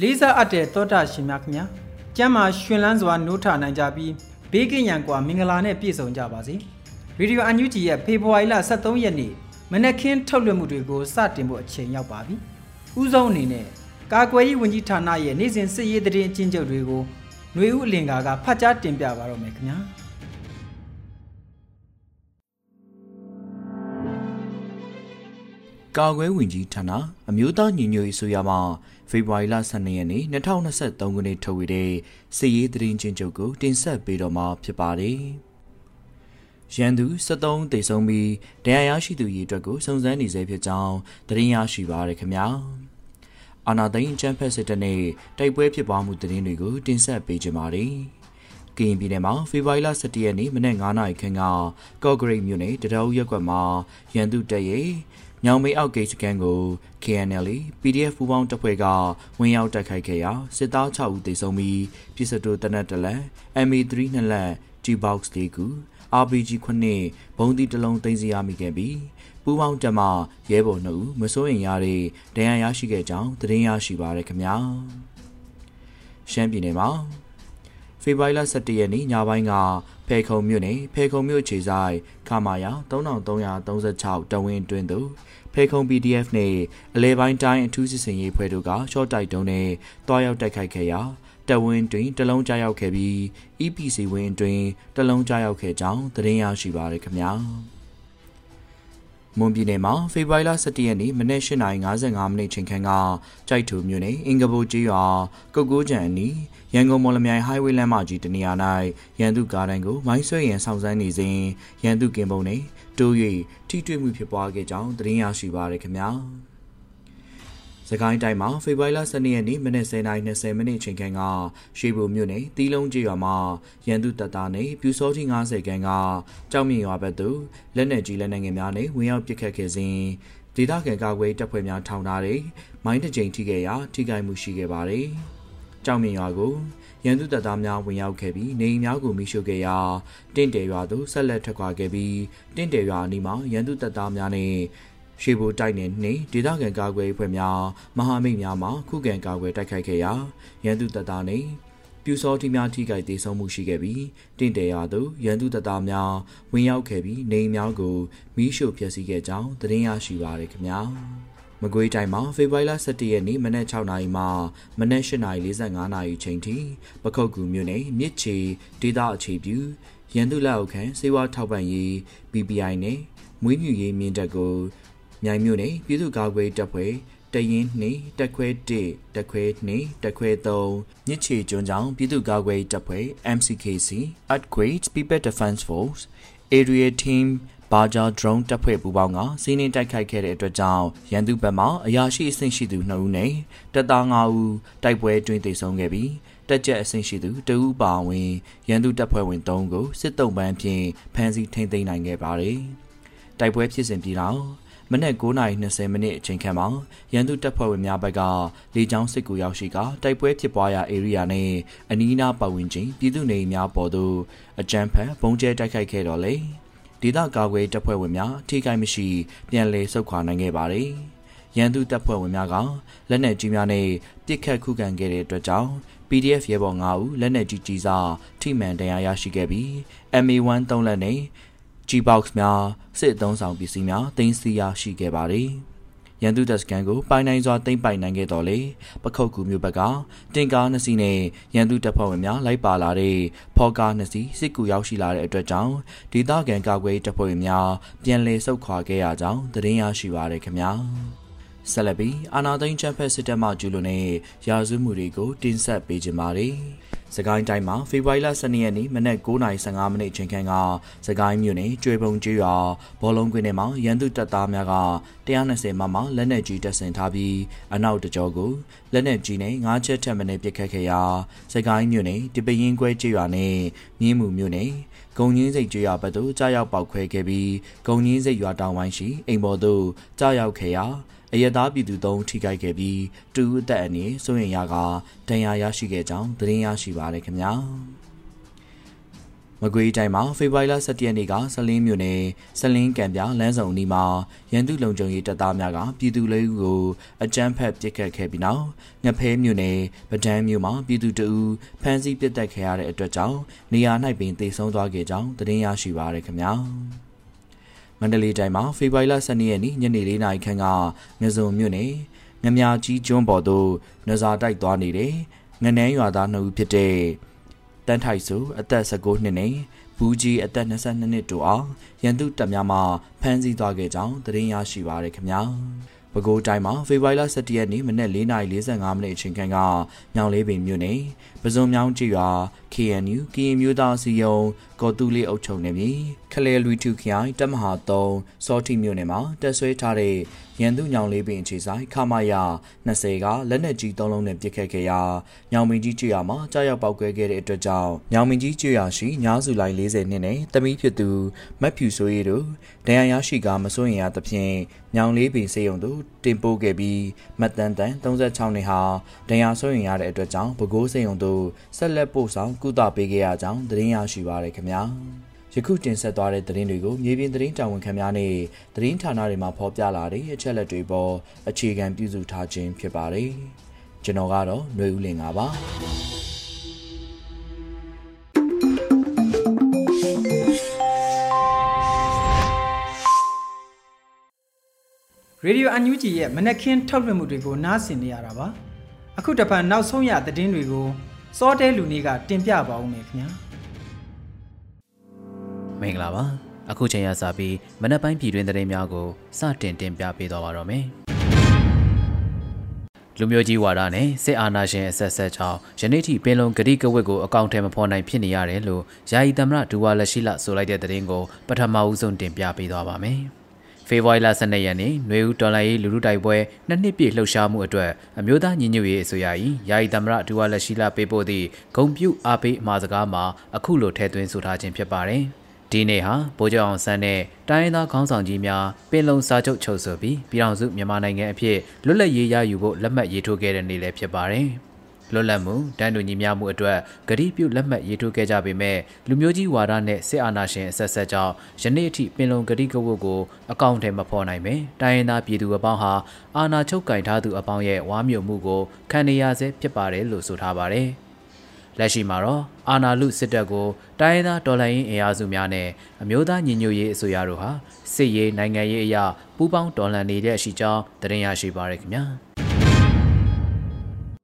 လေးစားအပ်တဲ့သောတာရှင်များခင်ဗျာကျမ်းမာရှင်လန်းစွာနိုးထနိုင်ကြပြီးဘေးကင်းရန်ကွာမင်္ဂလာနဲ့ပြည့်စုံကြပါစေရေဒီယိုအန်ယူဂျီရဲ့ဖေဖော်ဝါရီလ23ရက်နေ့မနက်ခင်းထုတ်လွှင့်မှုတွေကိုစတင်ဖို့အချိန်ရောက်ပါပြီဥဆုံးအနေနဲ့ကာကွယ်ရေးဝန်ကြီးဌာနရဲ့နေ့စဉ်စစ်ရေးသတင်းအကျဉ်းချုပ်တွေကိုຫນွေဦးအလင်္ကာကဖတ်ကြားတင်ပြပါတော့မယ်ခင်ဗျာကာကွယ်ဝင်ကြီးဌာနအမျိုးသားညီညွတ်ရေးဆိုရမှ ဖေဖော်ဝါရီလ12ရက်နေ့2023ခုနှစ်ထုတ်ဝေတဲ့စစ်ရေးသတင်းချင်းချုပ်ကိုတင်ဆက်ပေးတော့မှာဖြစ်ပါတယ်။ရန်သူ73တိတ်ဆုံးပြီးတရားရရှိသူရေးအတွက်ကိုစုံစမ်းနေစေဖြစ်ကြောင်းသတင်းရရှိပါရခင်ဗျာ။အာနာသိန်းချမ်းဖက်စစ်တပ်နဲ့တိုက်ပွဲဖြစ်ပွားမှုသတင်းတွေကိုတင်ဆက်ပေးကြပါမယ်။ကရင်ပြည်နယ်မှာဖေဖော်ဝါရီလ17ရက်နေ့မနက်9:00နာရီခန့်ကကော့ဂရိတ်မြို့နယ်တရအုပ်ရက်ကွက်မှာရန်သူတပ်ရဲ့ ညောင်မေအောက်ဂိတ်စကန်ကို KNL PDF ပူးပေါင်းတပ်ဖွဲ့ကဝင်ရောက်တိုက်ခိုက်ခဲ့ရာစစ်သား6ဦးသေဆုံးပြီးပြည်စတိုတနက်တလက် MA3 နှစ်လက် G-box ၄ခု RPG ခုနှစ်ဘုံဒီတလုံးသိမ်းဆည်းရမိခဲ့ပြီးပူးပေါင်းတပ်မှရဲဘော်2ဦးမစိုးရင်ရတဲ့ဒဏ်ရာရရှိခဲ့ကြောင်းသတင်းရရှိပါရခင်ဗျာရှမ်းပြည်နယ်မှာ ဖေဖော်ဝါရီလ17ရက်နေ့ညပိုင်းကဖေခုံမြို့နယ်ဖေခုံမြို့ခြေဆိုင်ခမာယာ3336တဝင်းတွင်သို့ဖေခုံ PDF နဲ့အလဲပိုင်းတိုင်းအထူးစစ်စင်ရေးဖွဲ့တို့ကရှော့တိုက်တုံးနဲ့တွားရောက်တိုက်ခိုက်ခဲ့ရာတဝင်းတွင်တလုံးကြားရောက်ခဲ့ပြီး EPC ဝင်းတွင်တလုံးကြားရောက်ခဲ့ကြောင်းသတင်းရရှိပါရခင်ဗျာ မွန်ပြည်နယ်မှာဖေဖော်ဝါရီလ17ရက်နေ့မနက်8:55မိနစ်ချိန်ခန့်ကကြိုက်ထူမြို့နယ်အင်္ဂဘိုကျေးရွာကုတ်ကိုးကျန်အနီးရန်ကုန်မော်လမြိုင် highway လမ်းမကြီးတနေရာ၌ရန်သူကားတိုင်းကိုမိုင်းဆွဲရန်ဆောင်စမ်းနေစဉ်ရန်သူကင်ပုံနှင့်တိုး၍ထိတွေ့မှုဖြစ်ပွားခဲ့ကြောင်းသတင်းရရှိပါရခင်ဗျာ စကိုင်းတိုင်းမှာဖေဖော်ဝါရီလ12ရက်နေ့မနက်10:20မိနစ်အချိန်ခန့်ကရွှေဘိုမြို့နယ်တီးလုံးကျေးရွာမှာရန်သူတပ်သားနဲ့ပြူစောတိ90ခန်းကကြောက်မြင့်ရွာဘက်သို့လက်နက်ကြီးလက်နက်ငယ်များနဲ့ဝင်ရောက်ပစ်ခတ်ခဲ့စဉ်ဒေသခံကာကွယ်တပ်ဖွဲ့များထောင်ထားတဲ့မိုင်းတစ်ကြိမ်ထိခဲ့ရာထိခိုက်မှုရှိခဲ့ပါတယ်။ကြောက်မြင့်ရွာကိုရန်သူတပ်သားများဝင်ရောက်ခဲ့ပြီးနေအိမ်များကိုမိရှုခဲ့ရာတင့်တယ်ရွာသို့ဆက်လက်ထွက်ခွာခဲ့ပြီးတင့်တယ်ရွာအနီးမှာရန်သူတပ်သားများနဲ့ ရှေးဘူတိုက်နယ်နှင့်ဒေသခံကာကွယ်အဖွဲ့များမဟာမိတ်များမှခုခံကာကွယ်တိုက်ခိုက်ခဲ့ရာရန်သူတပ်သားနှင့်ပြူစောတိများထိခိုက်ဒေဆုံးမှုရှိခဲ့ပြီးတင့်တယ်ရသို့ရန်သူတပ်သားများဝင်ရောက်ခဲ့ပြီးနေအိမ်များကိုမိရှုဖျက်ဆီးခဲ့ကြောင်းသတင်းရရှိပါရခင်ဗျာမကွေးတိုင်းမှာဖေဖော်ဝါရီလ17ရက်နေ့မနက်6နာရီမှမနက်8:45နာရီချိန်ထိပခုတ်ကူမြို့နယ်မြစ်ချေဒေသအခြေပြုရန်သူလက်အောက်ခံစေဝါထောက်ပံ့ရေး BPI နဲ့မွေးမြူရေးမြင့်တက်ကို မြိုင်မြို့နယ်ပြည်သူ့ကာကွယ်တပ်ဖွဲ့တရင်နှင့်တက်ခွဲ1တက်ခွဲ2တက်ခွဲ3မြစ်ချေကျွန်းချောင်းပြည်သူ့ကာကွယ်တပ်ဖွဲ့ MCKC Earthquake People Defense Force Area Team ဘာဂျာ drone တပ်ဖွဲ့ပူးပေါင်းကစီးနှင်းတိုက်ခိုက်ခဲ့တဲ့အတွက်ကြောင့်ရန်သူဘက်မှအရာရှိအဆင့်ရှိသူ2ဦးနဲ့တပ်သား5ဦးတိုက်ပွဲတွင်သေဆုံးခဲ့ပြီးတက်ကြက်အဆင့်ရှိသူတဦးပါဝင်ရန်သူတပ်ဖွဲ့ဝင်3ဦးကိုစစ်တုံးပန်းဖြင့်ဖမ်းဆီးထိန်းသိမ်းနိုင်ခဲ့ပါတယ်။တိုက်ပွဲဖြစ်စဉ်ပြီးတော့ မနက်9:20မိနစ်အချိန်ခန့်မှာရန်သူတပ်ဖွဲ့ဝင်များဘက်ကလေကြောင်းစစ်ကူရောက်ရှိကတိုက်ပွဲဖြစ်ပွားရာဧရိယာနဲ့အနီးအနားပတ်ဝန်းကျင်ပြည်သူနေအိမ်များပေါ်သို့အကြမ်းဖက်ပုံကျဲတိုက်ခိုက်ခဲ့တော်လေဒေသကာကွယ်တပ်ဖွဲ့ဝင်များထိခိုက်မရှိ ပြန်လည်ဆုတ်ခွာနိုင်ခဲ့ပါတယ်။ရန်သူတပ်ဖွဲ့ဝင်များကလက်နက်ကြီးများနဲ့ပစ်ခတ်ခုခံခဲ့တဲ့အတွက်ကြောင့် PDF ရဲဘော်9ဦးလက်နက်ကြီးကြီးစားထိမှန်တရားရရှိခဲ့ပြီး MA1 3လက်နဲ့ G-box များစစ်အုံဆောင်ပစ္စည်းများတင်စီရရှိခဲ့ပါတယ်။ရန်သူတပ်စခန်းကိုပိုင်နိုင်စွာသိမ်းပိုက်နိုင်ခဲ့တော်လေပခုတ်ကူမျိုးဘက်ကတင်ကားနှစ်စီးနဲ့ရန်သူတပ်ဖွဲ့ဝင်များလိုက်ပါလာတဲ့ဖော်ကားနှစ်စီးစစ်ကူရောက်ရှိလာတဲ့အတွက်ကြောင့်ဒေသခံကာကွယ်တပ်ဖွဲ့ဝင်များပြန်လည်ဆုတ်ခွာခဲ့ရကြောင်းသတင်းရရှိပါရခင်ဗျာဆက်လက်ပြီးအာနာသိန်းချမ်ဖက်စစ်တပ်မှကျူးလွန်တဲ့ရာဇဝမှုတွေကိုတင်ဆက်ပေးကြပါမယ် စကိုင်းတိုင်းမှာဖေဖော်ဝါရီလ12ရက်နေ့မနက်9:15မိနစ်အချိန်ခန့်ကစကိုင်းမြို့နယ်ကျွေပုံကျွော်ဘောလုံးကွင်းထဲမှာရန်သူတပ်သားများက120မမလက်နက်ကြီးတပ်ဆင်ထားပြီးအနောက်တကြောကိုလက်နက်ကြီးနဲ့ငါးချက်ထပ်မံပစ်ခတ်ခဲ့ရာစကိုင်းမြို့နယ်တပရင်ကွဲကျွော်နဲ့မြင်းမှုမြို့နယ်ဂုံညင်းစိတ်ကျွော်ဘက်သို့ကြားရောက်ပောက်ခွဲခဲ့ပြီးဂုံညင်းစိတ်ရွာတောင်ဝိုင်းရှိအိမ်ပေါ်သို့ကြားရောက်ခဲ့ရာ အရသာပြည်သူသုံးထိခိုက်ခဲ့ပြီးတူအသက်အနေစိုးရင်ရကဒဏ်ရာရရှိခဲ့ကြောင်းသတင်းရရှိပါရခင်ဗျာမကွေးတိုင်းမှာဖေဖော်ဝါရီလ17ရက်နေ့ကဆလင်းမြို့နယ်ဆလင်းကံပြလမ်းဆောင်အနီးမှာရန်သူလုံခြုံရေးတပ်သားများကပြည်သူလေးဦးကိုအကြမ်းဖက်ပစ်ခတ်ခဲ့ပြီးနောက်ငဖဲမြို့နယ်ဗဒန်းမြို့မှာပြည်သူတအူဖမ်းဆီးပစ်တက်ခဲ့ရတဲ့အတွက်ကြောင့်နေရာ၌ပင်တေဆုံးသွားခဲ့ကြောင်းသတင်းရရှိပါရခင်ဗျာ မန္တလေးတိုင်းမှာဖေဖော်ဝါရီလ12ရက်နေ့ညနေ4နာရီခန့်ကငစုံမြို့နယ်ငမြကြီးကျွန်းပေါ်သို့နဇာတိုက်သွားနေတဲ့ငနန်းရွာသားနှစ်ဦးဖြစ်တဲ့တန်းထိုက်စုအသက်19နှစ်နဲ့ဘူးကြီးအသက်22နှစ်တို့အားရန်သူတပ်များမှဖမ်းဆီးသွားခဲ့ကြောင်းသတင်းရရှိပါရခင်ဗျာ။ပဲခူးတိုင်းမှာဖေဖော်ဝါရီလ17ရက်နေ့မနက်4:45မိနစ်အချိန်ခန့်ကညောင်လေးပင်မြို့နယ်ပဇွန်မြောင်းကြီးရွာ KNU ကရင်မျိုးသားစီယုံကော်တူလေးအုပ်ချုပ်နေပြီ ခလဲလူထုခရိုင်တပ်မဟာ3စောတိမြို့နယ်မှာတက်ဆွဲထားတဲ့ရန်သူညောင်လေးပင်အခြေဆိုင်ခမာယာ20ကလက်နက်ကြီး၃လုံးနဲ့ပစ်ခတ်ခဲ့ရာညောင်မင်းကြီးကျွာမှာကြားရောက်ပောက်ကွဲခဲ့တဲ့အတွက်ကြောင့်ညောင်မင်းကြီးကျွာရှိညာစုလိုက်40နှစ်နဲ့တမိဖြစ်သူမက်ဖြူဆိုရီတို့ဒဏ်ရာရရှိကမစိုးရင်ရသဖြင့်ညောင်လေးပင်စေယုံတို့တင်ပို့ခဲ့ပြီးမတ်တန်တန်36နှစ်ဟာဒဏ်ရာစိုးရင်ရတဲ့အတွက်ကြောင့်ပဲခူးစေယုံတို့ဆက်လက်ပို့ဆောင်ကုသပေးခဲ့ရကြောင်းသတင်းရရှိပါရခင်ဗျာ ယခုတင်ဆက်သွားတဲ့သတင်းတွေကိုမြေပြင်သတင်းတာဝန်ခံများနဲ့သတင်းဌာနတွေမှာဖော်ပြလာတဲ့အချက်လက်တွေပေါ်အခြေခံပြုစုထားခြင်းဖြစ်ပါတယ်ကျွန်တော်ကတော့ຫນွေဦးလင်ပါရေဒီယိုအန်ယူဂျီရဲ့မနက်ခင်းထုတ်လွှင့်မှုတွေကိုနားဆင်နေရတာပါအခုတပတ်နောက်ဆုံးရသတင်းတွေကိုစောတဲလူနေကတင်ပြပါဦးမယ်ခင်ဗျာ မင်္ဂလာပါအခုချိန်ရစပြီးမနက်ပိုင်းပြည်တွင်သတင်းများကိုစတင်တင်ပြပေးသွားပါတော့မယ်လူမျိုးကြီးဝါဒနဲ့စစ်အာဏာရှင်အဆက်ဆက်ကြောင့်ယနေ့ထိပင်လုံဂတိကဝတ်ကိုအကောင့်ထဲမဖော်နိုင်ဖြစ်နေရတယ်လို့ယာယီသမရဒူဝါလက်ရှိလဆိုလိုက်တဲ့သတင်းကိုပထမဦးဆုံးတင်ပြပေးသွားပါမယ်။ဖေဖော်ဝါရီလ12ရက်နေ့ຫນွေဦးတော်လိုင်းရေးလူလူတိုက်ပွဲနှစ်နှစ်ပြည့်လှုပ်ရှားမှုအတွက်အမျိုးသားညီညွတ်ရေးအစိုးရ၏ယာယီသမရဒူဝါလက်ရှိလာပေးပို့သည့်ဂုံပြုအားပေးအမှာစကားမှာအခုလိုထည့်သွင်းဆိုထားခြင်းဖြစ်ပါတယ်။ ဒီနေ့ဟာဗိုလ်ချုပ်အောင်ဆန်းနဲ့တိုင်းရင်းသားခေါင်းဆောင်ကြီးများပင်လုံစာချုပ်ချုပ်ဆိုပြီးပြည်ထောင်စုမြန်မာနိုင်ငံအဖြစ်လွတ်လပ်ရေးရယူဖို့လက်မှတ်ရေးထိုးခဲ့တဲ့နေ့လည်းဖြစ်ပါတယ်။လွတ်လပ်မှုတန်းတူညီမျှမှုအတွက်ဂတိပြုလက်မှတ်ရေးထိုးခဲ့ကြပေမဲ့လူမျိုးကြီးဝါဒနဲ့စစ်အာဏာရှင်အဆက်ဆက်ကြောင့်ယနေ့အထိပင်လုံဂတိကဝတ်ကိုအကောင့်ထဲမဖော်နိုင်ပဲတိုင်းရင်းသားပြည်သူအပေါင်းဟာအာဏာချုပ်ကင်ထားသူအပေါင်းရဲ့ဝါမျိုးမှုကိုခံနေရဆဲဖြစ်ပါတယ်လို့ဆိုထားပါတယ် လက်ရှိမှာတော့အာနာလူစစ်တပ်ကိုတိုင်းရင်းသားတော်လှန်ရေးအင်အားစုများနဲ့အမျိုးသားညီညွတ်ရေးအစိုးရတို့ဟာစစ်ရေးနိုင်ငံရေးအရာပူးပေါင်းတော်လှန်နေတဲ့အရှိကြောင်းသတင်းရရှိပါရခင်ဗျာ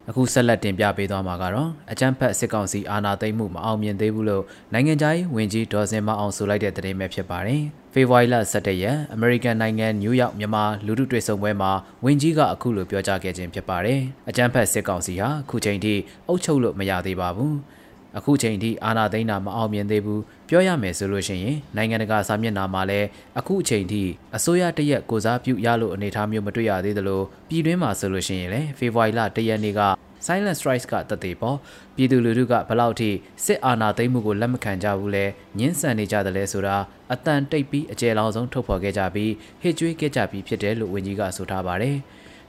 အခုဆက်လက်တင်ပြပေးသွားမှာကတော့အကြမ်းဖက်စစ်ကောင်စီအာဏာသိမ်းမှုမအောင်မြင်သေးဘူးလို့နိုင်ငံခြားရေးဝန်ကြီးဒေါ်စင်မအောင်ဆိုလိုက်တဲ့သတင်းပဲဖြစ်ပါတယ်။ဖေဖော်ဝါရီလ17ရက်အမေရိကန်နိုင်ငံနယူးယောက်မြန်မာလူထုတွေ့ဆုံပွဲမှာဝန်ကြီးကအခုလိုပြောကြားခဲ့ခြင်းဖြစ်ပါတယ်။အကြမ်းဖက်စစ်ကောင်စီဟာအခုချိန်ထိအုပ်ချုပ်လို့မရသေးပါဘူး။အခုချိန်ထိအာဏာသိမ်းတာမအောင်မြင်သေးဘူး ပြောရမယ်ဆိုလို့ရှိရင်နိုင်ငံတကာစာမျက်နှာမှာလည်းအခုချိန်ထိအစိုးရတရက်ကိုစားပြုရလို့အနေအထားမျိုးမတွေ့ရသေးသလိုပြည်တွင်းမှာဆိုလို့ရှိရင်လည်းဖေဖော်ဝါရီလ၁ရက်နေ့က Silent Strikes ကတသေးပေါ်ပြည်သူလူထုကဘလောက်ထိစစ်အာဏာသိမ်းမှုကိုလက်မခံကြဘူးလဲညှင်းဆန်နေကြတယ်လဲဆိုတာအတန်တိတ်ပြီးအကျယ်လောင်ဆုံးထုတ်ဖော်ခဲ့ကြပြီးဟစ်ကြွေးခဲ့ကြပြီးဖြစ်တယ်လို့ဝန်ကြီးကဆိုထားပါတယ်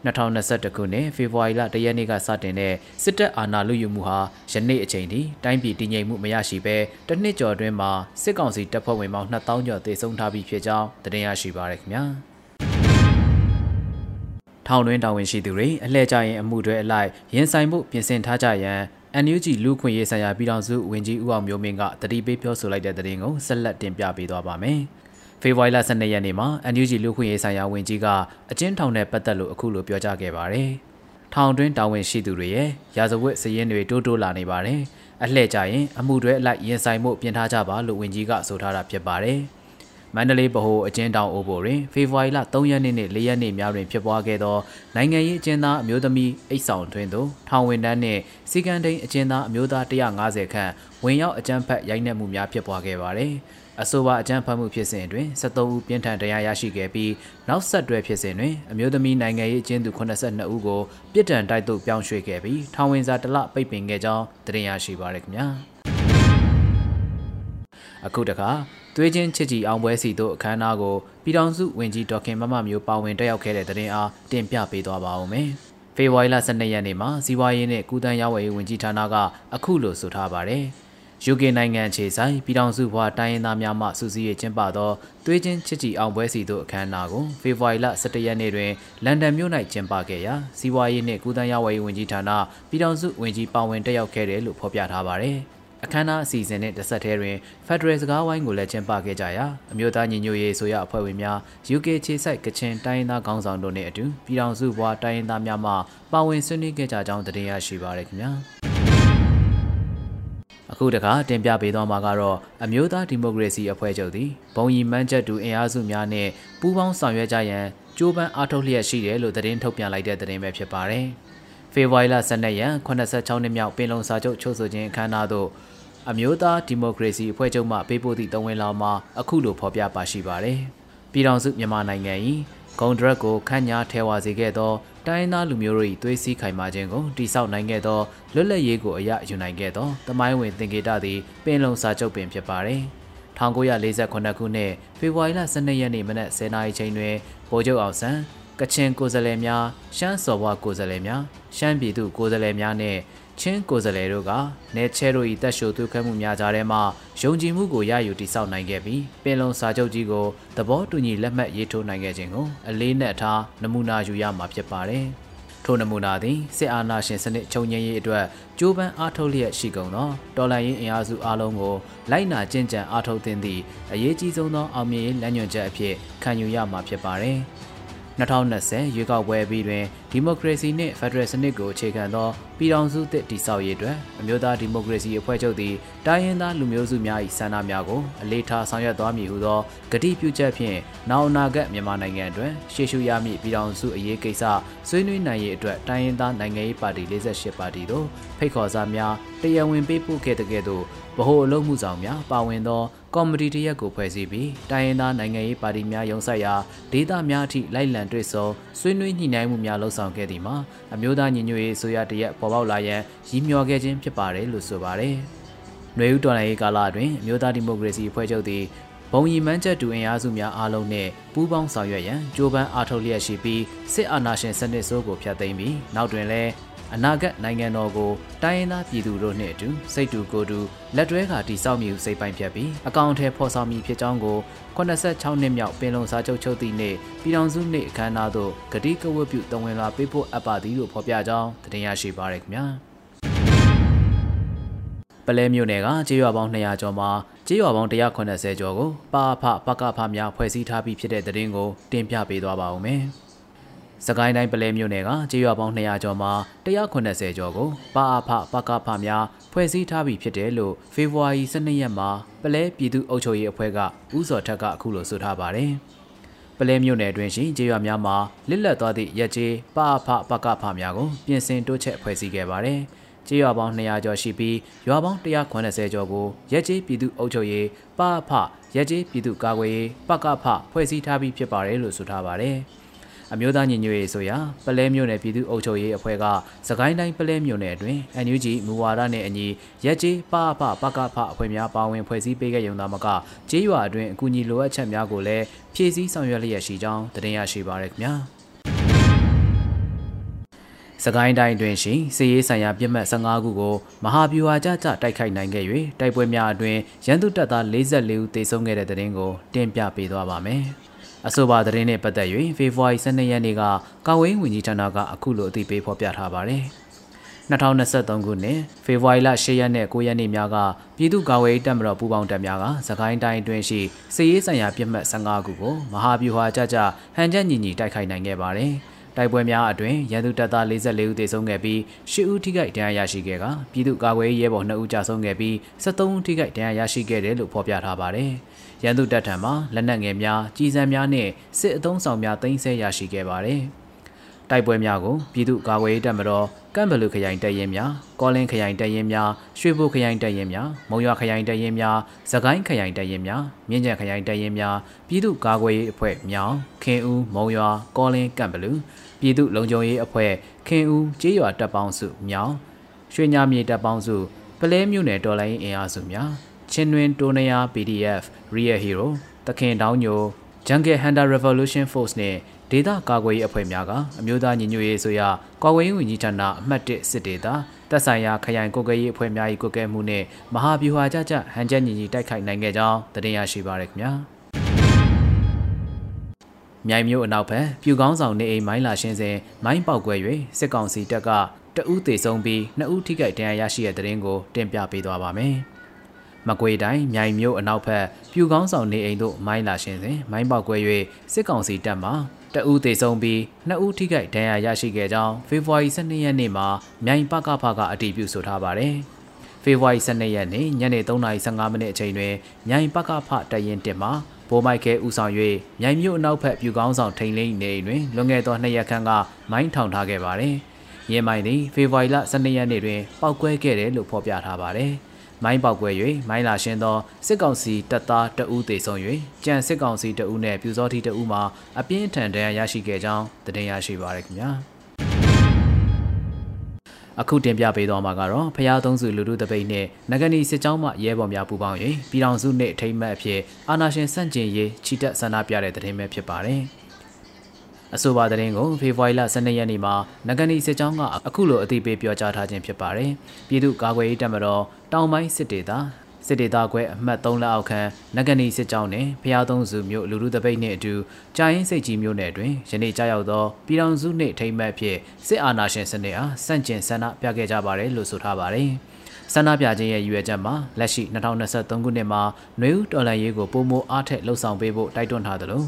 2021ခုနှစ်ဖေဖော်ဝါရီလ၁ရက်နေ့ကစတင်တဲ့စစ်တပ်အာဏာလုယူမှုဟာယနေ့အချိန်ထိတိုင်းပြည်တည်ငြိမ်မှုမရရှိဘဲတစ်နှစ်ကျော်အတွင်းမှာစစ်ကောင်စီတပ်ဖွဲ့ဝင်ပေါင်း2000ကျော်သေဆုံးထားပြီးဖြစ်ကြောင်းသတင်းရရှိပါရခင်ဗျာ။ထောင်တွင်းတာဝန်ရှိသူတွေအလှည့်ကျရင်အမှုတွေအလိုက်ရင်ဆိုင်မှုပြင်ဆင်ထားကြရန် NUG လူခွင့်ရေးဆိုင်ရာပြည်ထောင်စုဝန်ကြီးဦးအောင်မျိုးမင်းကတတိပေးပြောဆိုလိုက်တဲ့သတင်းကိုဆက်လက်တင်ပြပေးသွားပါမယ်။ ဖေဖော်ဝါရီလ12ရက်နေ့မှာ NUG လူခွင့်ရေးဆိုင်ရာဝန်ကြီးကအကျဉ်းထောင်နဲ့ပတ်သက်လို့အခုလိုပြောကြားခဲ့ပါတယ်။ထောင်တွင်းတာဝန်ရှိသူတွေရဲ့ရာဇဝတ်စည်ရင်းတွေတိုးတိုးလာနေပါတယ်။အလှည့်ကြရင်အမှုတွေအလိုက်ရင်ဆိုင်မှုပြင်ထားကြပါလို့ဝန်ကြီးကဆိုထားတာဖြစ်ပါတယ်။ မန္တလေးဗဟိုအကျဉ်းတောင်အိုဘိုတွင်ဖေဖော်ဝါရီလ3ရက်နေ့နှင့်4ရက်နေ့များတွင်ဖြစ်ပွားခဲ့သောနိုင်ငံရေးအကျဉ်းသားအမျိုးသမီးအိတ်ဆောင်တွင်သို့ထောင်ဝင်တန်းနှင့်စီကံတိန်အကျဉ်းသားအမျိုးသား150ခန့်ဝင်ရောက်အကြမ်းဖက်ရိုက်နှက်မှုများဖြစ်ပွားခဲ့ပါသည်အဆိုပါအကြမ်းဖက်မှုဖြစ်စဉ်တွင်73ဦးပြင်းထန်တရားရရှိခဲ့ပြီးနောက်ဆက်တွဲဖြစ်စဉ်တွင်အမျိုးသမီးနိုင်ငံရေးအကျဉ်းသူ82ဦးကိုပြစ်ဒဏ်တိုက်သို့ပြောင်းရွှေ့ခဲ့ပြီးထောင်ဝင်စာတစ်လပိတ်ပင်ခဲ့ကြောင်းသိရရှိပါရခင်ဗျာအခုတခါ သွေးချင်းချစ်ကြည်အောင်ပွဲစီတို့အခမ်းအနားကိုပြည်ထောင်စုဝန်ကြီးဒေါက်ခင်မမမျိုးပါဝင်တက်ရောက်ခဲ့တဲ့တဲ့တင်အားတင်ပြပေးသွားပါဦးမယ်။ဖေဖော်ဝါရီလ12ရက်နေ့မှာစီးပွားရေးနဲ့ကုသန်းရောင်းဝယ်ရေးဝန်ကြီးဌာနကအခုလိုဆိုထားပါတယ်။ UK နိုင်ငံခြေဆိုင်ပြည်ထောင်စုဘွားတိုင်းရင်းသားများမှစူးစီးရေးကျင်းပသောသွေးချင်းချစ်ကြည်အောင်ပွဲစီတို့အခမ်းအနားကိုဖေဖော်ဝါရီလ17ရက်နေ့တွင်လန်ဒန်မြို့၌ကျင်းပခဲ့ရာစီးပွားရေးနှင့်ကုသန်းရောင်းဝယ်ရေးဝန်ကြီးဌာနပြည်ထောင်စုဝန်ကြီးပါဝင်တက်ရောက်ခဲ့တယ်လို့ဖော်ပြထားပါတယ်။ အခမ်းအနားအစီအစဉ်နဲ့တဆက်တည်းတွင် Federal စကားဝိုင်းကိုလည်းကျင်းပခဲ့ကြရာအမျိုးသားညီညွတ်ရေးဆိုရအဖွဲ့ဝင်များ UK ခြေစိုက်ကချင်တိုင်းရင်းသားခေါင်းဆောင်တို့နဲ့အတူပြည်ထောင်စုဘွားတိုင်းရင်းသားများမှပါဝင်ဆွေးနွေးခဲ့ကြကြောင်းတင်ရရှိပါရခင်ဗျာအခုတခါတင်ပြပေးသွားမှာကတော့အမျိုးသားဒီမိုကရေစီအဖွဲ့ချုပ်သည်ဘုံရီမန်းချက်တူအင်အားစုများနဲ့ပူးပေါင်းဆောင်ရွက်ကြရန်ကြိုးပမ်းအားထုတ်လျက်ရှိတယ်လို့သတင်းထုတ်ပြန်လိုက်တဲ့သတင်းပဲဖြစ်ပါတယ်။ဖေဖော်ဝါရီလ12ရက်86နှစ်မြောက်ပင်လုံစာချုပ်ချုပ်ဆိုခြင်းအခမ်းအနားသို့ အမျိုးသားဒီမိုကရေစီအဖွဲ့ချုပ်မှပေးပို့သည့်တဝင်လောင်မှာအခုလိုဖော်ပြပါရှိပါတယ်။ပြည်ထောင်စုမြန်မာနိုင်ငံ၏ဂုံဒရက်ကိုခန့်ညာထဲဝါစေခဲ့သောတိုင်းသားလူမျိုးတို့၏သွေးစည်းခိုင်မာခြင်းကိုတိဆောက်နိုင်ခဲ့သောလွတ်လပ်ရေးကိုအရယူနိုင်ခဲ့သောတမိုင်းဝင်သင်္ကေတသည်ပင်လုံစာချုပ်ပင်ဖြစ်ပါတယ်။1948ခုနှစ်ဖေဖော်ဝါရီလ12ရက်နေ့မနက်10:00နာရီချိန်တွင်ဗိုလ်ချုပ်အောင်ဆန်းကချင်ကိုယ်စားလှယ်များရှမ်းစော်ဘွားကိုယ်စားလှယ်များရှမ်းပြည်သူကိုယ်စားလှယ်များနဲ့ ချင်းကိုယ်စားလှယ်တို့ကနေချဲတို့၏တက်ရှိုသွေးခွဲမှုများကြားထဲမှယုံကြည်မှုကိုရယူတည်ဆောက်နိုင်ခဲ့ပြီးပင်လုံစာချုပ်ကြီးကိုသဘောတူညီလက်မှတ်ရေးထိုးနိုင်ခဲ့ခြင်းကိုအလေးနက်ထားနမူနာယူရမှာဖြစ်ပါတယ်။ထိုနမူနာသည်စစ်အာဏာရှင်စနစ်ချုပ်ငြိမ်းရေးအတွက်ကြိုးပမ်းအားထုတ်လျက်ရှိကုန်သောတော်လှန်ရေးအင်အားစုအလုံးကိုလိုက်နာကျင့်ကြံအားထုတ်သင့်သည့်အရေးကြီးဆုံးသောအောင်မြင်ရေးလမ်းညွှန်ချက်အဖြစ်ခံယူရမှာဖြစ်ပါတယ်။ 2020ရွေးကောက်ပွဲပြီးတွင်ဒီမိုကရေစီနှင့်ဖက်ဒရယ်စနစ်ကိုအခြေခံသောပြည်ထောင်စုသစ်တည်ဆောက်ရေးအတွက်အမျိုးသားဒီမိုကရေစီအဖွဲ့ချုပ်သည်တိုင်းရင်းသားလူမျိုးစုများ၏ဆန္ဒများကိုအလေးထားဆောင်ရွက်သွားမည်ဟုသောကတိပြုချက်ဖြင့်နောက်အနာဂတ်မြန်မာနိုင်ငံအတွင်းရှေ့ရှုရမည့်ပြည်ထောင်စုအရေးကိစ္စဆွေးနွေးနိုင်ရေးအတွက်တိုင်းရင်းသားနိုင်ငံရေးပါတီ48ပါတီတို့ဖိတ်ခေါ်စာများတရားဝင်ပေးပို့ခဲ့တဲ့ကဲ့သို့ဗဟိုအလုပ်မှုဆောင်များပါဝင်သော ကော်မတီတရက်ကိုဖွဲ့စည်းပြီးတိုင်းရင်းသားနိုင်ငံရေးပါတီများရုံးဆက်ရာဒေသများအထိလိုက်လံတွေ့ဆုံဆွေးနွေးညှိနှိုင်းမှုများလှုပ်ဆောင်ခဲ့သည်မှာအမျိုးသားညီညွတ်ရေးဆိုရတရက်ပေါ်ပေါက်လာရန်ရည်မျှော်ခဲ့ခြင်းဖြစ်ပါတယ်လို့ဆိုပါတယ်။ຫນွေဦးတော်လှန်ရေးကာလအတွင်းအမျိုးသားဒီမိုကရေစီအဖွဲ့ချုပ်သည်ဘုံရီမန်းချက်တူအင်အားစုများအားလုံးနဲ့ပူးပေါင်းဆောင်ရွက်ရန်ကြိုးပမ်းအားထုတ်လျက်ရှိပြီးစစ်အာဏာရှင်စနစ်ဆိုးကိုဖျက်သိမ်းပြီးနောက်တွင်လည်း အနာဂတ်နိုင်ငံတော်ကိုတိုင်းရင်းသားပြည်သူတို့နှင့်အတူစိတ်တူကိုယ်တူလက်တွဲခါတည်ဆောက်မည်ဟုစိတ်ပိုင်ဖြတ်ပြီးအကောင့်ထဲဖော်ဆောင်မည်ဖြစ်ကြောင်းကို86နှစ်မြောက်ပင်လုံစာချုပ်ချုပ်သည့်နေ့ပြည်ထောင်စုနေ့အခမ်းအနားသို့ဂတိကဝတ်ပြုတဝင်လာပေးဖို့အပ်ပါသည်လို့ဖော်ပြကြောင်းတင်ရရှိပါရခင်ဗျာပလဲမြို့နယ်ကကျေးရွာပေါင်း200ကျော်မှာကျေးရွာပေါင်း180ကျော်ကိုပါဖပကဖများဖွဲ့စည်းထားပြီးဖြစ်တဲ့တဲ့ရင်ကိုတင်ပြပေးသွားပါဦးမယ်။ စကိုင်းတိုင်းပလဲမြို့နယ်ကကျေးရွာပေါင်း200ကျော်မှာ190ကျော်ကိုပါအဖပကဖများဖွဲ့စည်းထားပြီးဖြစ်တယ်လို့ဖေဖော်ဝါရီ12ရက်မှာပလဲပြည်သူ့အုပ်ချုပ်ရေးအဖွဲ့ကဥစော်ထက်ကအခုလိုဆိုထားပါတယ်။ပလဲမြို့နယ်အတွင်းရှိကျေးရွာများမှာလစ်လက်သွားသည့်ရက်ကျေးပါအဖပကဖများကိုပြင်ဆင်တိုးချဲ့ဖွဲ့စည်းခဲ့ပါတယ်။ကျေးရွာပေါင်း200ကျော်ရှိပြီးရွာပေါင်း190ကျော်ကိုရက်ကျေးပြည်သူ့အုပ်ချုပ်ရေးပအဖရက်ကျေးပြည်သူ့ကာကွယ်ရေးပကဖဖွဲ့စည်းထားပြီးဖြစ်ပါတယ်လို့ဆိုထားပါတယ်။ အမျိုးသားညီညွတ်ရေးဆိုရာပလဲမြို့နယ်ပြည်သူ့အုပ်ချုပ်ရေးအဖွဲ့ကစကိုင်းတိုင်းပလဲမြို့နယ်အတွင်း NUG မူဝါဒနဲ့အညီရက်ကျေးပအဖပကဖအဖွဲ့များပါဝင်ဖွဲ့စည်းပေးခဲ့ရုံသာမကကျေးရွာအတွင်းအကူအညီလိုအပ်ချက်များကိုလည်းဖြည့်ဆည်းဆောင်ရွက်လျက်ရှိကြောင်းတင်ရရှိပါရခင်ဗျာစကိုင်းတိုင်းတွင်ရှိစီရေးဆိုင်ရာပြစ်မှတ်15ခုကိုမဟာဗျူဟာကြကြတိုက်ခိုက်နိုင်ခဲ့၍တိုက်ပွဲများအတွင်ရန်သူတပ်သား44ဦးသေဆုံးခဲ့တဲ့တဲ့တင်ကိုတင်ပြပေးသွားပါမယ်။ အဆိုပါသတင်းနဲ့ပတ်သက်၍ဖေဖော်ဝါရီ12ရက်နေ့ကကာဝေးဝန်ကြီးဌာနကအခုလိုအသိပေးဖော်ပြထားပါတယ်။2023ခုနှစ်ဖေဖော်ဝါရီလ10ရက်နဲ့9ရက်နေ့များကပြည်သူ့ကာကွယ်ရေးတပ်မတော်ပူးပေါင်းတပ်များကစကိုင်းတိုင်းအတွင်းရှိစစ်ရေးဆိုင်ရာပြစ်မှတ်15ခုကိုမဟာဗျူဟာကြကြဟန်ချက်ညီညီတိုက်ခိုက်နိုင်ခဲ့ပါတယ်။ တိုက်ပွဲများအတွင်းရန်သူတပ်သား44ဦးသေဆုံးခဲ့ပြီး10ဦးထိခိုက်ဒဏ်ရာရရှိခဲ့ကပြည်သူ့ကာကွယ်ရေးရဲဘော်2ဦးကြာဆုံးခဲ့ပြီး73ဦးထိခိုက်ဒဏ်ရာရရှိခဲ့တယ်လို့ဖော်ပြထားပါတယ်။ရန်သူတပ်ထံမှလက်နက်ငယ်များကြီးစံများနဲ့စစ်အုံဆောင်များတင်ဆက်ရရှိခဲ့ပါတယ်။တိုက်ပွဲများကိုပြည်သူ့ကာကွယ်ရေးတပ်မတော်ကမ်ဘလူခရိုင်တပ်ရင်းများကောလင်းခရိုင်တပ်ရင်းများရွှေဘိုခရိုင်တပ်ရင်းများမုံရွာခရိုင်တပ်ရင်းများသကိုင်းခရိုင်တပ်ရင်းများမြင်းကြံခရိုင်တပ်ရင်းများပြည်သူ့ကာကွယ်ရေးအဖွဲ့မြောင်ခင်ဦးမုံရွာကောလင်းကမ်ဘလူ ပြည်သူ့လုံခြုံရေးအဖွဲ့ခင်ဦးကျေးရွာတပ်ပေါင်းစုမြောင်ရွှေညာမြေတပ်ပေါင်းစုပလဲမြို့နယ်တော်လိုင်းအင်အားစုများချင်းတွင်တိုးနယာ PDF Real Hero တခင်တောင်းညို Jungle Hunter Revolution Force နဲ့ဒေသကာကွယ်ရေးအဖွဲ့များကအမျိုးသားညီညွတ်ရေးဆိုရကာကွယ်ရေးဝန်ကြီးဌာနအမှတ်1စစ်ဒေသတပ်ဆိုင်ရာခရိုင်ကိုကဲရေးအဖွဲ့များ၏ကိုကဲမှုနှင့်မဟာဗျူဟာကြကြဟန်ချက်ညီညီတိုက်ခိုက်နိုင်ခဲ့ကြောင်းတင်ရရှိပါရခင်ဗျာ မြိုင်မျိုးအနောက်ဘက်ပြူကောင်းဆောင်နေအိမ်မိုင်းလာရှင်းစဉ်မိုင်းပေါက်ကွဲ၍စစ်ကောင်စီတပ်ကတအူးသေဆုံးပြီးနှစ်ဦးထိခိုက်ဒဏ်ရာရရှိတဲ့တဲ့ရင်ကိုတင်ပြပေးသွားပါမယ်မကွေတိုင်းမြိုင်မြို့အနောက်ဘက်ပြူကောင်းဆောင်နေအိမ်တို့မိုင်းလာရှင်းစဉ်မိုင်းပေါက်ကွဲ၍စစ်ကောင်စီတပ်မှတအူးသေဆုံးပြီးနှစ်ဦးထိခိုက်ဒဏ်ရာရရှိခဲ့ကြောင်းဖေဖော်ဝါရီ12ရက်နေ့မှာမြိုင်ပကဖကအတည်ပြုဆိုထားပါတယ်။ဖေဖော်ဝါရီ12ရက်နေ့ညနေ3:15မိနစ်အချိန်တွင်မြိုင်ပကဖတရင်တင်မှာ ဘိုးမိုက်ကဲဦးဆောင်၍မြိုင်မြို့အနောက်ဘက်ပြူကောင်းဆောင်ထိန်လိမ့်နေတွင်လွန်ခဲ့သောနှစ်ရက်ခန့်ကမိုင်းထောင်ထားခဲ့ပါတယ်။ရဲမိုင်းသည်ဖေဖော်ဝါရီလ12ရက်နေ့တွင်ပောက်ကွဲခဲ့တယ်လို့ဖော်ပြထားပါတယ်။မိုင်းပေါက်ကွဲ၍မိုင်းလာရှင်းသောစစ်ကောင်စီတပ်သားတအူးသေဆုံး၍ကြံစစ်ကောင်စီတအူးနှင့်ပြူစောတိတအူးမှအပြင်းထန်ဒဏ်ရာရရှိခဲ့ကြောင်းသတင်းရရှိပါရခင်ဗျာ အခုတင်ပြပေးသွားမှာကတော့ဖျားသုံးစုလူထုတပိတ်နဲ့နဂနီစစ်ကြောင်းမှရဲဘော်များပူးပေါင်း၍ပြည်တော်စုနှင့်ထိမ့်မှတ်အဖြစ်အာနာရှင်စန့်ကျင်ရေးချီတက်ဆန္ဒပြတဲ့သတင်းပဲဖြစ်ပါတယ်။အဆိုပါသတင်းကိုဖေဖော်ဝါရီလ12ရက်နေ့မှာနဂနီစစ်ကြောင်းကအခုလိုအသိပေးပြောကြားထားခြင်းဖြစ်ပါတယ်။ပြည်သူ့ကာကွယ်ရေးတပ်မတော်တောင်ပိုင်းစစ်ဒေသ စစ်ဒေသခွဲအမှတ်3လက်အောက်ခံနဂနီစစ်ကြောင်းနဲ့ဖျားသုံးစုမြို့လူလူတပိတ်နှင့်အတူကြာရင်စိတ်ကြီးမြို့နယ်တွင်ယနေ့ကြာရောက်သောပြည်ထောင်စုနှင့်ထိမ့်မှတ်ဖြင့်စစ်အာဏာရှင်စနစ်အားဆန့်ကျင်ဆန္ဒပြခဲ့ကြပါတယ်လို့ဆိုထားပါတယ်။ဆန္ဒပြခြင်းရဲ့ရည်ရွယ်ချက်မှာလက်ရှိ2023ခုနှစ်မှာနွေဦးတော်လှန်ရေးကိုပုံမအားထက်လှုပ်ဆောင်ပေးဖို့တိုက်တွန်းထားသလို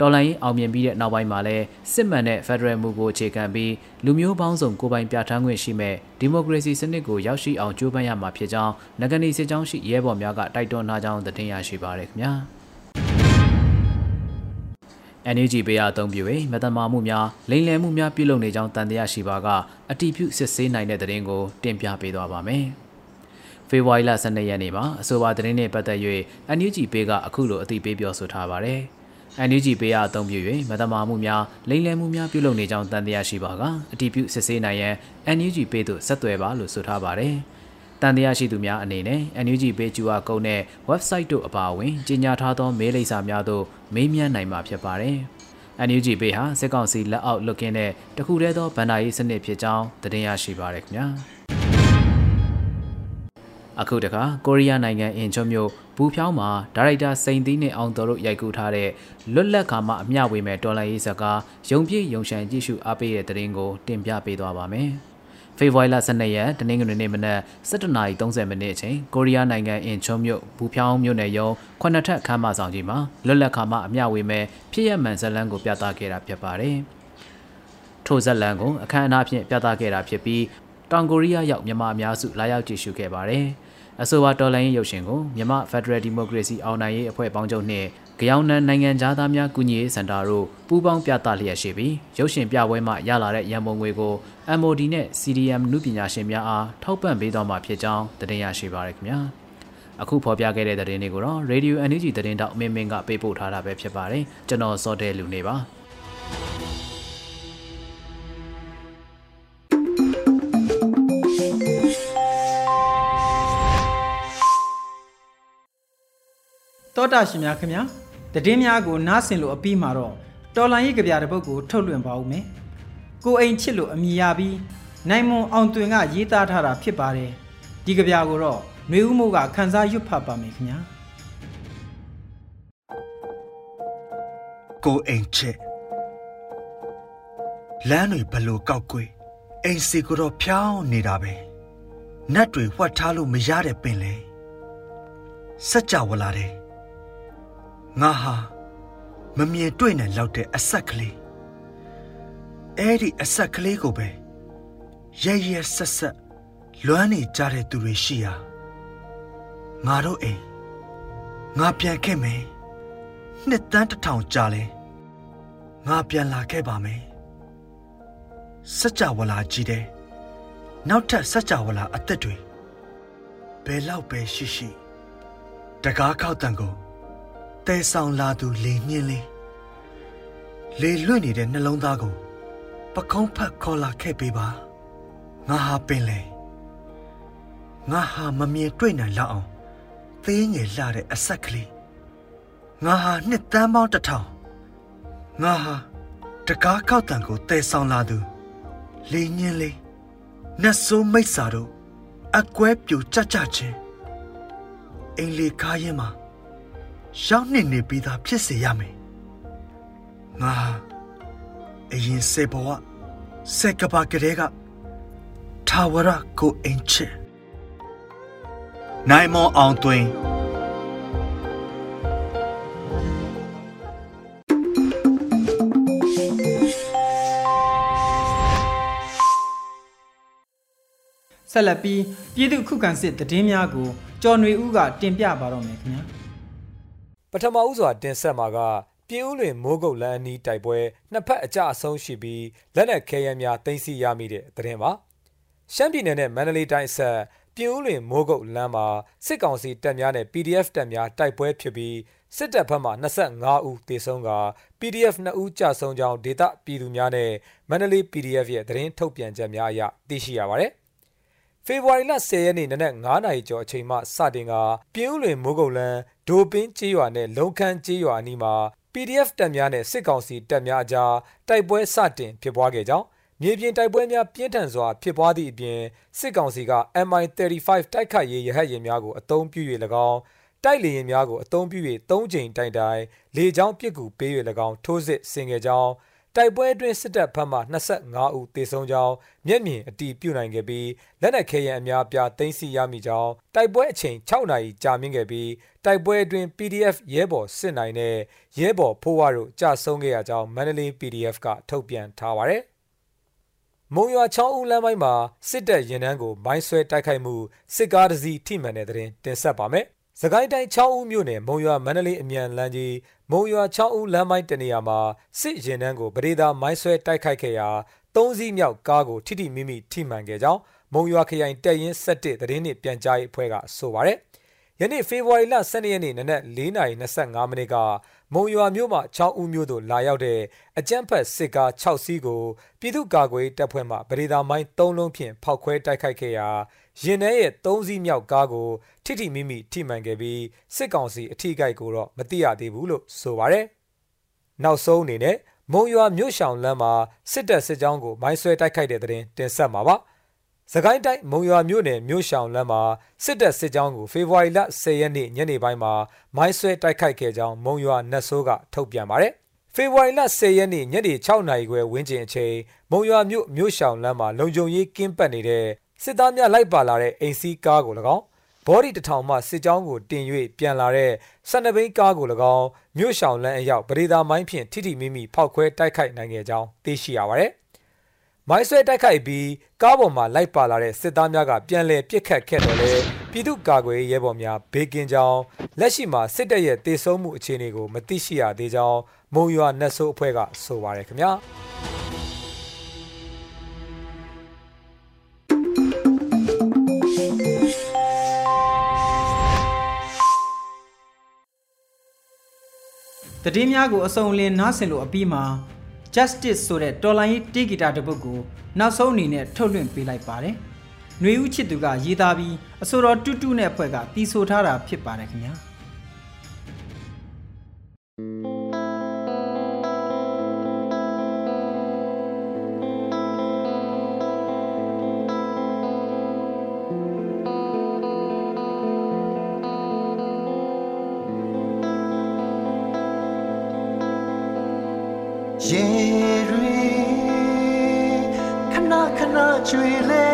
တော်လိုင်းအောင်မြင်ပြီးတဲ့နောက်ပိုင်းမှာလည်းစစ်မှန်တဲ့ Federal မူကိုအခြေခံပြီးလူမျိုးပေါင်းစုံကိုပိုင်ပြဋ္ဌာန်းခွင့်ရှိမဲ့ဒီမိုကရေစီစနစ်ကိုရောက်ရှိအောင်ကြိုးပမ်းရမှာဖြစ်ကြောင်းနဂနီစစ်ကြောင်းရှိရဲဘော်များကတိုက်တွန်းထားကြောင်းသတင်းရရှိပါရခင်ဗျာ NUG ပေးအသုံးပြု၍မတမာမှုများလိမ်လည်မှုများပြုလုပ်နေကြောင်းတန်တရားရှိပါကအတိပြုစစ်ဆေးနိုင်တဲ့သတင်းကိုတင်ပြပေးသွားပါမယ်။ဖေဖော်ဝါရီလ12ရက်နေ့မှာအဆိုပါသတင်းနဲ့ပတ်သက်၍ NUG ပေးကအခုလိုအသိပေးပြောဆိုထားပါတယ်။ NUG ပေးအပ်အသုံးပြု၍မတမာမှုများလိမ်လည်မှုများပြုလုပ်နေကြောင်းတန်တရားရှိပါကအတည်ပြုစစ်ဆေးနိုင်ရန် NUG ပေးသို့ဆက်သွယ်ပါလို့ဆိုထားပါတယ်။တန်တရားရှိသူများအနေနဲ့ NUG ပေးကျူအကုန်းနဲ့ website တို့အပါအဝင်ကြီးညာထားသောမေးလိပ်စာများသို့မေးမြန်းနိုင်မှာဖြစ်ပါတယ်။ NUG ပေးဟာစစ်ကောင်စီလက်အောက်လွတ်ကင်းတဲ့တခုတည်းသောဗန္ဒာရေးစနစ်ဖြစ်ကြောင်းသတင်းရရှိပါရခင်ဗျာ။ အခုတခါကိုရီးယားနိုင်ငံအင်ချွန်မြို့ဘူးဖြောင်းမှာဒါရိုက်တာစိန်သီးနဲ့အောင်တော်တို့ရိုက်ကူးထားတဲ့လွတ်လပ်ခါမှအမျှဝေမဲ့တော်လိုင်းရေးစကားယုံပြည့်ယုံရှန်ကြည့်ရှုအားပေးတဲ့တဲ့ရင်ကိုတင်ပြပေးသွားပါမယ်။ဖေဖော်ဝါရီလ12ရက်တနင်္ဂနွေနေ့မနက်7:30မိနစ်အချိန်ကိုရီးယားနိုင်ငံအင်ချွန်မြို့ဘူးဖြောင်းမြို့နယ်ရုံးခုနှစ်ထပ်ခမ်းမဆောင်ကြီးမှာလွတ်လပ်ခါမှအမျှဝေမဲ့ဖြစ်ရမှန်ဇလန်းကိုပြသခဲ့တာဖြစ်ပါတယ်။ထိုဇလန်းကိုအခမ်းအနားဖြင့်ပြသခဲ့တာဖြစ်ပြီးတောင်ကိုရီးယားရောက်မြန်မာအများစုလာရောက်ကြည့်ရှုခဲ့ပါတယ်။ အဆိုပါတော်လိုင်းရုပ်ရှင်ကိုမြန်မာဖက်ဒရယ်ဒီမိုကရေစီအောင်နိုင်ရေးအဖွဲ့ပေါင်းချုပ်နှင့်ကြောင်နန်နိုင်ငံသားများကုညီရေးစင်တာတို့ပူးပေါင်းပြသလျက်ရှိပြီးရုပ်ရှင်ပြပွဲမှရလာတဲ့ရန်ပုံငွေကို MOD နဲ့ CDM နုပညာရှင်များအားထောက်ပံ့ပေးသွားမှာဖြစ်ကြောင်းတင်ရရှိပါရခင်ဗျာအခုဖော်ပြခဲ့တဲ့သတင်းတွေကိုတော့ Radio NUG သတင်းတောက်မင်းမင်းကပေးပို့ထားတာပဲဖြစ်ပါတယ်ကျွန်တော်စောတဲလူနေပါ တောတာရှင်များခင်ဗျာတည်င်းများကိုနားဆင်လို့အပြီးမှာတော့တော်လန်ရေးကြပြတဲ့ပုတ်ကိုထုတ်လွှင့်ပါဦးမယ်ကိုအိမ်ချစ်လို့အမိရပြီးနိုင်မွန်အောင်တွင်ကရေးသားထားတာဖြစ်ပါတယ်ဒီကြပြကိုတော့နှွေဦးမိုးကခန်းစားရွတ်ဖတ်ပါမယ်ခင်ဗျာကိုအိမ်ချစ်လမ်းတွေဘလို့ကောက်ကွေးအိမ်စီကိုတော့ဖြောင်းနေတာပဲနတ်တွေဝှက်ထားလို့မရတဲ့ပင်လေစัจ java လာတယ် ငါဟာမမြင်တွေ့နိုင်လောက်တဲ့အဆက်ကလေးအဲ့ဒီအဆက်ကလေးကိုပဲရဲရဲဆက်ဆက်လွမ်းနေကြတဲ့သူတွေရှိရာငါတို့အိမ်ငါပြန်ခဲ့မယ်နှစ်တန်းတစ်ထောင်ကြာလဲငါပြန်လာခဲ့ပါမယ်စัจ java လာကြီးတဲ့နောက်ထပ်စัจ java လာအသက်တွေဘယ်လောက်ပဲရှိရှိတကားခောက်တန်ကို တဲဆောင်လာသူလေညင်းလေးလေလွင့်နေတဲ့နှလုံးသားကိုပကုံးဖတ်ခေါ်လာခဲ့ပေးပါငါဟာပင်လေငါဟာမမြင်တွေ့နိုင်လောက်အောင်သေးငယ်လှတဲ့အဆက်ကလေးငါဟာနှစ်တန်းပေါင်းတစ်ထောင်ငါဟာတကားခောက်တန်ကိုတဲဆောင်လာသူလေညင်းလေးနတ်ဆိုးမိတ်စာတို့အကွဲပြူကြကြချင်းအင်လေကားရင်မှာ ရောက်နေနေပြီးသားဖြစ်စေရမယ်ငါအရင်စေဘဝစက်ကပါကလေးကထာဝရကိုအင်ချေနိုင်မောအောင်သွင်းဆက်လက်ပြီးပြည်သူခုခံစစ်တည်င်းများကိုကျော်ຫນွေဦးကတင်ပြပါတော့မယ်ခင်ဗျာ ပထမဦးစွာတင်ဆက်မှာကပြင်းဦးလွင်မိုးကုတ်လန်းအနီးတိုက်ပွဲနှစ်ဖက်အကြအဆုံးရှိပြီးလက်နက်ခဲယမ်းများတင်စီရမိတဲ့သတင်းပါရှမ်းပြည်နယ်နဲ့မန္တလေးတိုင်းအဆက်ပြင်းဦးလွင်မိုးကုတ်လန်းမှာစစ်ကောင်စီတပ်များနဲ့ PDF တပ်များတိုက်ပွဲဖြစ်ပြီးစစ်တပ်ဘက်မှ25ဦးသေဆုံးက PDF 2ဦးကြာဆုံးကြောင်းဒေသပြည်သူများနဲ့မန္တလေး PDF ရဲ့သတင်းထုတ်ပြန်ချက်များအရသိရှိရပါတယ်ဖေဖော်ဝါရီလ10ရက်နေ့နနက်9နာရီကျော်အချိန်မှစတင်ကပြင်းဦးလွင်မိုးကုတ်လန်း ဒိုပင်းကျေးရွာနဲ့လုံခမ်းကျေးရွာအနီးမှာ PDF တပ်များနဲ့စစ်ကောင်စီတပ်များအကြားတိုက်ပွဲစတင်ဖြစ်ပွားခဲ့ကြောင်းမြေပြင်တိုက်ပွဲများပြင်းထန်စွာဖြစ်ပွားသည့်အပြင်စစ်ကောင်စီက MI35 တိုက်ခိုက်ရေးရဟတ်ယာဉ်များကိုအသုံးပြု၍၎င်းတိုက်လေယာဉ်များကိုအသုံးပြု၍၃ချိန်တိုင်တိုင်လေကြောင်းပစ်ကူပေး၍၎င်းထိုးစစ်ဆင်ခဲ့ကြောင်း တိုက်ပွဲအတွင်းစစ်တပ်ဘက်မှ25ဦးသေဆုံးကြောင်းမျက်မြင်အတည်ပြုနိုင်ခဲ့ပြီးလက်နက်ခဲယမ်းအများပြားသိမ်းဆည်းရမိကြောင်းတိုက်ပွဲအချိန်6နာရီကြာမြင့်ခဲ့ပြီးတိုက်ပွဲအတွင်း PDF ရဲဘော်စစ်နိုင်တဲ့ရဲဘော်ဖိုးဝါတို့ကြာဆုံးခဲ့ရကြောင်းမန္တလေး PDF ကထုတ်ပြန်ထားပါတယ်။မုံရွာချောင်းဦးလမ်းပိုင်းမှာစစ်တပ်ရင်နှန်းကိုမိုင်းဆွဲတိုက်ခိုက်မှုစစ်ကားတစ်စီးထိမှန်တဲ့တဲ့တင်ဆက်ပါမယ်။ စကိုင်းတိုင်း6ဦးမြို့နယ်မုံရွာမန္တလေးအမြန်လမ်းကြီးမုံရွာ6ဦးလမ်းပိုင်းတနေရာမှာစစ်ရင်နှန်းကိုပရိသာမိုင်းဆွဲတိုက်ခိုက်ခဲ့ရာ၃စီးမြောက်ကားကိုထိထိမိမိထိမှန်ခဲ့ကြောင်းမုံရွာခရိုင်တပ်ရင်း7သတင်းနှင့်ပြန်ကြားရေးအဖွဲ့ကဆိုပါတယ်။ယနေ့ဖေဖော်ဝါရီလ12ရက်နေ့နနက်4:25မိနစ်ကမုံရွာမြို့မှာ6ဦးမျိုးတို့လာရောက်တဲ့အကြမ်းဖက်စစ်ကား6စီးကိုပြည်သူ့ကာကွယ်တပ်ဖွဲ့မှဗဒေသာမိုင်း3လုံးဖြင့်ဖောက်ခွဲတိုက်ခိုက်ခဲ့ရာ ရင်ထဲရဲ့3စီးမြောက်ကားကိုထိထိမိမိထိမှန်ခဲ့ပြီးစစ်ကောင်စီအထိကိုက်ကိုတော့မသိရသေးဘူးလို့ဆိုပါတယ်။နောက်ဆုံးအနေနဲ့မုံရွာမြို့ရှောင်လမ်းမှာစစ်တပ်စစ်ကြောင်းကိုမိုင်းဆွဲတိုက်ခိုက်တဲ့တဲ့တင်ဆက်မှာပါ။စကိုင်းတိုင်းမုံရွာမြို့နယ်မြို့ရှောင်လမ်းမှာစစ်တပ်စစ်ကြောင်းကိုဖေဖော်ဝါရီလ10ရက်နေ့ညနေပိုင်းမှာမိုင်းဆွဲတိုက်ခိုက်ခဲ့ကြောင်းမုံရွာနတ်ဆိုးကထုတ်ပြန်ပါတယ်။ဖေဖော်ဝါရီလ10ရက်နေ့ညနေ6နာရီခွဲဝန်းကျင်အချိန်မုံရွာမြို့မြို့ရှောင်လမ်းမှာလုံခြုံရေးကင်းပတ်နေတဲ့ စစ်သားများလိုက်ပါလာတဲ့အိမ်စီးကားကို၎င်းဘော်ဒီတထောင်မှစစ်ကြောင်းကိုတင်၍ပြန်လာတဲ့ဆန်နဘိန်းကားကို၎င်းမြို့ရှောင်လန်းအရောက်ပရိသာမိုင်းဖြင့်ထိထိမိမိဖောက်ခွဲတိုက်ခိုက်နိုင်ခဲ့ကြောင်းသိရှိရပါတယ်။မိုင်းဆွဲတိုက်ခိုက်ပြီးကားပေါ်မှာလိုက်ပါလာတဲ့စစ်သားများကပြန်လည်ပစ်ခတ်ခဲ့တော့လေပြည်သူ့ကာကွယ်ရေးရဲဘော်များဘေးကင်းကြောင်းလက်ရှိမှာစစ်တပ်ရဲ့တေဆုံးမှုအခြေအနေကိုမသိရှိရသေးကြောင်းမုံရွာနတ်ဆိုးအဖွဲ့ကဆိုပါတယ်ခင်ဗျာ။ တည်င်းများကိုအစုံလင်နားဆင်လို့အပြီးမှာ Justice ဆိုတဲ့တော်လိုင်းတေးဂီတာတစ်ပုဒ်ကိုနောက်ဆုံးအနေနဲ့ထုတ်လွှင့်ပေးလိုက်ပါတယ်။ຫນွေဦးချစ်သူကရေးသားပြီးအဆိုတော်တူတူနဲ့အဖွဲ့ကတီးဆိုထားတာဖြစ်ပါတယ်ခင်ဗျာ။ tree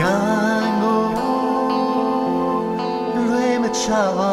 ကံကိုလွေမချပါ